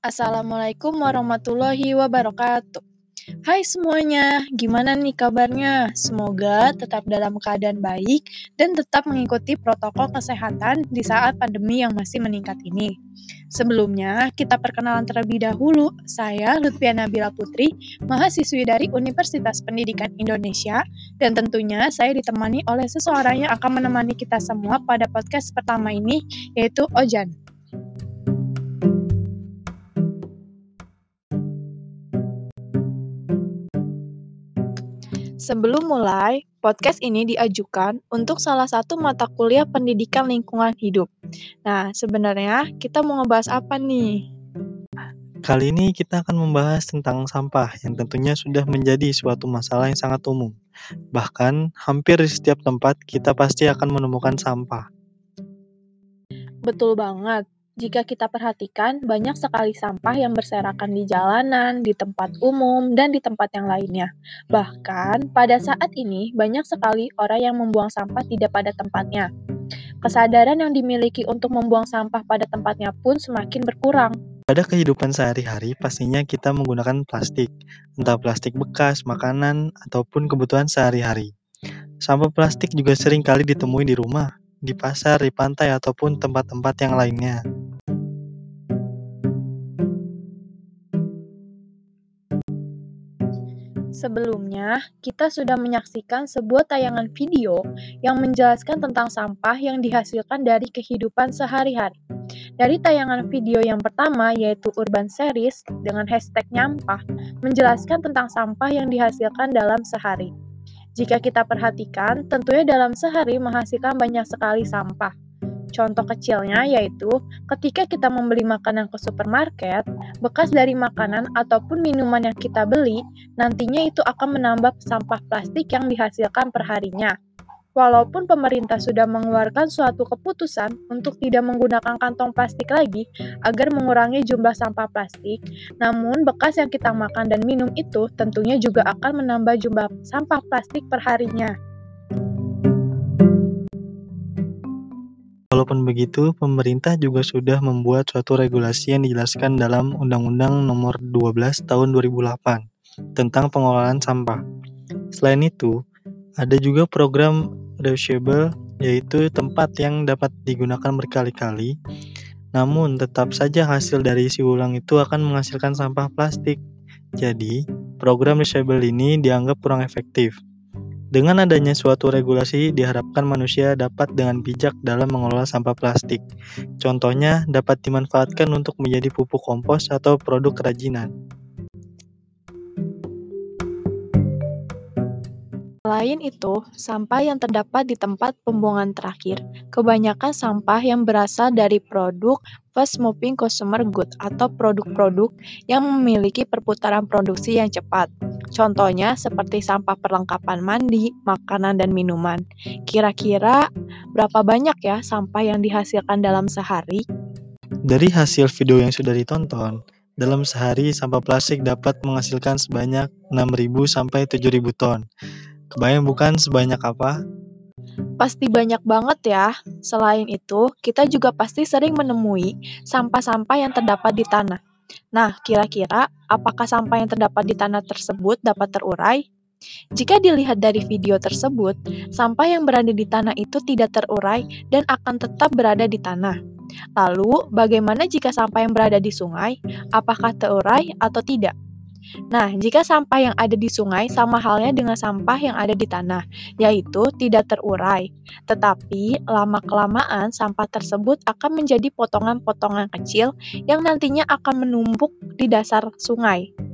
Assalamualaikum warahmatullahi wabarakatuh. Hai semuanya, gimana nih kabarnya? Semoga tetap dalam keadaan baik dan tetap mengikuti protokol kesehatan di saat pandemi yang masih meningkat ini. Sebelumnya, kita perkenalan terlebih dahulu. Saya Lutfia Nabila Putri, mahasiswi dari Universitas Pendidikan Indonesia, dan tentunya saya ditemani oleh seseorang yang akan menemani kita semua pada podcast pertama ini, yaitu Ojan. Sebelum mulai, podcast ini diajukan untuk salah satu mata kuliah pendidikan lingkungan hidup. Nah, sebenarnya kita mau ngebahas apa nih? Kali ini kita akan membahas tentang sampah yang tentunya sudah menjadi suatu masalah yang sangat umum. Bahkan, hampir di setiap tempat kita pasti akan menemukan sampah. Betul banget. Jika kita perhatikan, banyak sekali sampah yang berserakan di jalanan, di tempat umum, dan di tempat yang lainnya. Bahkan, pada saat ini, banyak sekali orang yang membuang sampah tidak pada tempatnya. Kesadaran yang dimiliki untuk membuang sampah pada tempatnya pun semakin berkurang. Pada kehidupan sehari-hari, pastinya kita menggunakan plastik, entah plastik bekas, makanan, ataupun kebutuhan sehari-hari. Sampah plastik juga sering kali ditemui di rumah, di pasar, di pantai, ataupun tempat-tempat yang lainnya. Sebelumnya, kita sudah menyaksikan sebuah tayangan video yang menjelaskan tentang sampah yang dihasilkan dari kehidupan sehari-hari. Dari tayangan video yang pertama, yaitu Urban Series, dengan hashtag nyampah, menjelaskan tentang sampah yang dihasilkan dalam sehari. Jika kita perhatikan, tentunya dalam sehari menghasilkan banyak sekali sampah. Contoh kecilnya yaitu ketika kita membeli makanan ke supermarket, bekas dari makanan ataupun minuman yang kita beli nantinya itu akan menambah sampah plastik yang dihasilkan perharinya. Walaupun pemerintah sudah mengeluarkan suatu keputusan untuk tidak menggunakan kantong plastik lagi agar mengurangi jumlah sampah plastik, namun bekas yang kita makan dan minum itu tentunya juga akan menambah jumlah sampah plastik perharinya. Walaupun begitu, pemerintah juga sudah membuat suatu regulasi yang dijelaskan dalam Undang-Undang Nomor 12 Tahun 2008 tentang pengelolaan sampah. Selain itu, ada juga program reusable, yaitu tempat yang dapat digunakan berkali-kali, namun tetap saja hasil dari isi ulang itu akan menghasilkan sampah plastik. Jadi, program reusable ini dianggap kurang efektif. Dengan adanya suatu regulasi, diharapkan manusia dapat dengan bijak dalam mengelola sampah plastik. Contohnya, dapat dimanfaatkan untuk menjadi pupuk kompos atau produk kerajinan. Selain itu, sampah yang terdapat di tempat pembuangan terakhir, kebanyakan sampah yang berasal dari produk fast moving consumer good atau produk-produk yang memiliki perputaran produksi yang cepat. Contohnya seperti sampah perlengkapan mandi, makanan, dan minuman. Kira-kira berapa banyak ya sampah yang dihasilkan dalam sehari? Dari hasil video yang sudah ditonton, dalam sehari sampah plastik dapat menghasilkan sebanyak 6.000 sampai 7.000 ton. Kebayang bukan sebanyak apa? Pasti banyak banget ya. Selain itu, kita juga pasti sering menemui sampah-sampah yang terdapat di tanah. Nah, kira-kira apakah sampah yang terdapat di tanah tersebut dapat terurai? Jika dilihat dari video tersebut, sampah yang berada di tanah itu tidak terurai dan akan tetap berada di tanah. Lalu, bagaimana jika sampah yang berada di sungai? Apakah terurai atau tidak? Nah, jika sampah yang ada di sungai sama halnya dengan sampah yang ada di tanah, yaitu tidak terurai. Tetapi, lama-kelamaan sampah tersebut akan menjadi potongan-potongan kecil yang nantinya akan menumpuk di dasar sungai.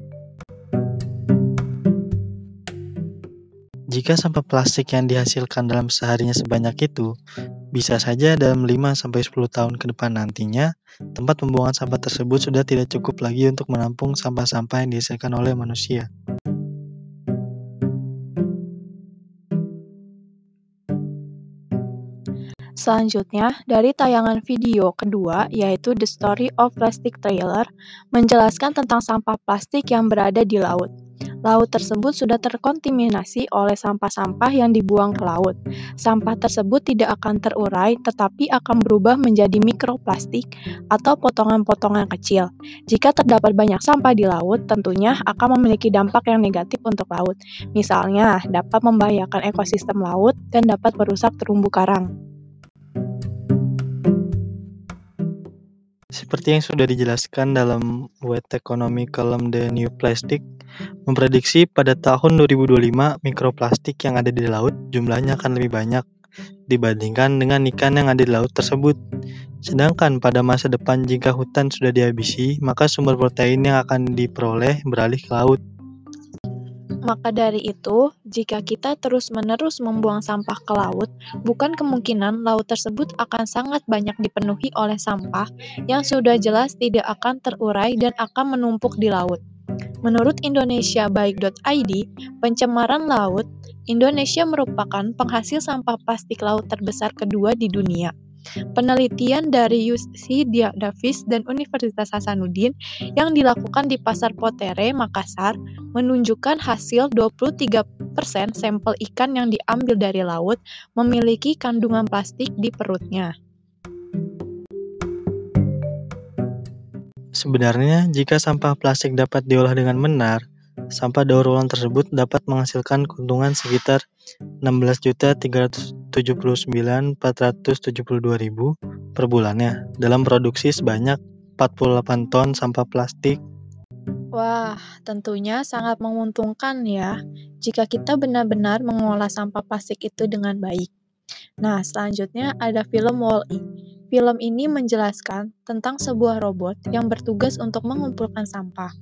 Jika sampah plastik yang dihasilkan dalam seharinya sebanyak itu, bisa saja dalam 5-10 tahun ke depan nantinya, tempat pembuangan sampah tersebut sudah tidak cukup lagi untuk menampung sampah-sampah yang dihasilkan oleh manusia. Selanjutnya, dari tayangan video kedua, yaitu The Story of Plastic Trailer, menjelaskan tentang sampah plastik yang berada di laut. Laut tersebut sudah terkontaminasi oleh sampah-sampah yang dibuang ke laut. Sampah tersebut tidak akan terurai, tetapi akan berubah menjadi mikroplastik atau potongan-potongan kecil. Jika terdapat banyak sampah di laut, tentunya akan memiliki dampak yang negatif untuk laut. Misalnya, dapat membahayakan ekosistem laut dan dapat merusak terumbu karang. Seperti yang sudah dijelaskan dalam World Economy Column The New Plastic, memprediksi pada tahun 2025 mikroplastik yang ada di laut jumlahnya akan lebih banyak dibandingkan dengan ikan yang ada di laut tersebut. Sedangkan pada masa depan jika hutan sudah dihabisi, maka sumber protein yang akan diperoleh beralih ke laut. Maka dari itu, jika kita terus-menerus membuang sampah ke laut, bukan kemungkinan laut tersebut akan sangat banyak dipenuhi oleh sampah yang sudah jelas tidak akan terurai dan akan menumpuk di laut. Menurut indonesiabaik.id, pencemaran laut, Indonesia merupakan penghasil sampah plastik laut terbesar kedua di dunia. Penelitian dari UC Davis dan Universitas Hasanuddin yang dilakukan di Pasar Potere, Makassar, menunjukkan hasil 23% sampel ikan yang diambil dari laut memiliki kandungan plastik di perutnya. Sebenarnya, jika sampah plastik dapat diolah dengan benar, sampah daur ulang tersebut dapat menghasilkan keuntungan sekitar 16.379.472.000 per bulannya dalam produksi sebanyak 48 ton sampah plastik. Wah, tentunya sangat menguntungkan ya jika kita benar-benar mengolah sampah plastik itu dengan baik. Nah, selanjutnya ada film Wall-E Film ini menjelaskan tentang sebuah robot yang bertugas untuk mengumpulkan sampah.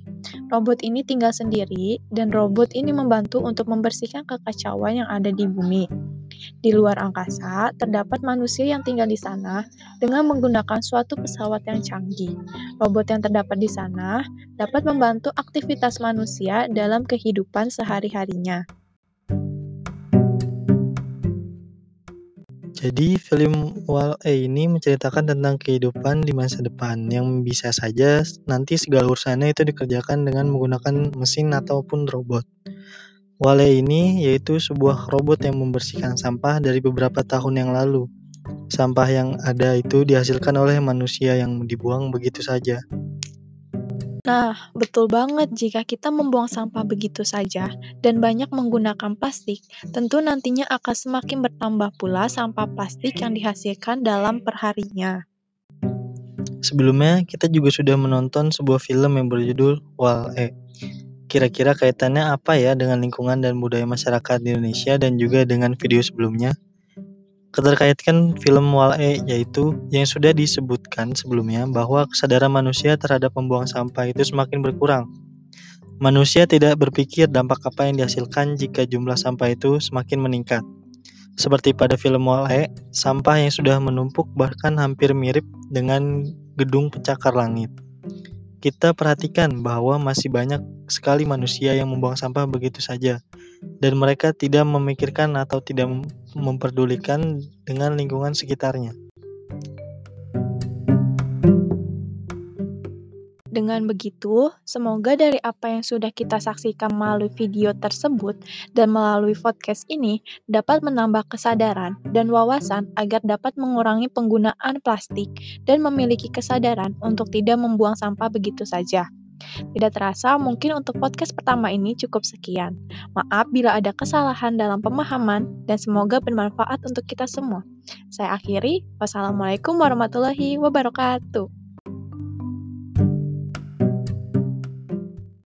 Robot ini tinggal sendiri, dan robot ini membantu untuk membersihkan kekacauan yang ada di bumi. Di luar angkasa, terdapat manusia yang tinggal di sana dengan menggunakan suatu pesawat yang canggih. Robot yang terdapat di sana dapat membantu aktivitas manusia dalam kehidupan sehari-harinya. Jadi film Wall-E ini menceritakan tentang kehidupan di masa depan yang bisa saja nanti segala urusannya itu dikerjakan dengan menggunakan mesin ataupun robot. Wall-E ini yaitu sebuah robot yang membersihkan sampah dari beberapa tahun yang lalu. Sampah yang ada itu dihasilkan oleh manusia yang dibuang begitu saja. Nah, betul banget jika kita membuang sampah begitu saja dan banyak menggunakan plastik, tentu nantinya akan semakin bertambah pula sampah plastik yang dihasilkan dalam perharinya. Sebelumnya, kita juga sudah menonton sebuah film yang berjudul Wall-E. Kira-kira kaitannya apa ya dengan lingkungan dan budaya masyarakat di Indonesia dan juga dengan video sebelumnya? keterkaitkan film Wall-E yaitu yang sudah disebutkan sebelumnya bahwa kesadaran manusia terhadap membuang sampah itu semakin berkurang. Manusia tidak berpikir dampak apa yang dihasilkan jika jumlah sampah itu semakin meningkat. Seperti pada film Wall-E, sampah yang sudah menumpuk bahkan hampir mirip dengan gedung pencakar langit. Kita perhatikan bahwa masih banyak sekali manusia yang membuang sampah begitu saja, dan mereka tidak memikirkan atau tidak memperdulikan dengan lingkungan sekitarnya. Dengan begitu, semoga dari apa yang sudah kita saksikan melalui video tersebut dan melalui podcast ini dapat menambah kesadaran dan wawasan agar dapat mengurangi penggunaan plastik dan memiliki kesadaran untuk tidak membuang sampah begitu saja. Tidak terasa, mungkin untuk podcast pertama ini cukup sekian. Maaf bila ada kesalahan dalam pemahaman, dan semoga bermanfaat untuk kita semua. Saya akhiri, wassalamualaikum warahmatullahi wabarakatuh.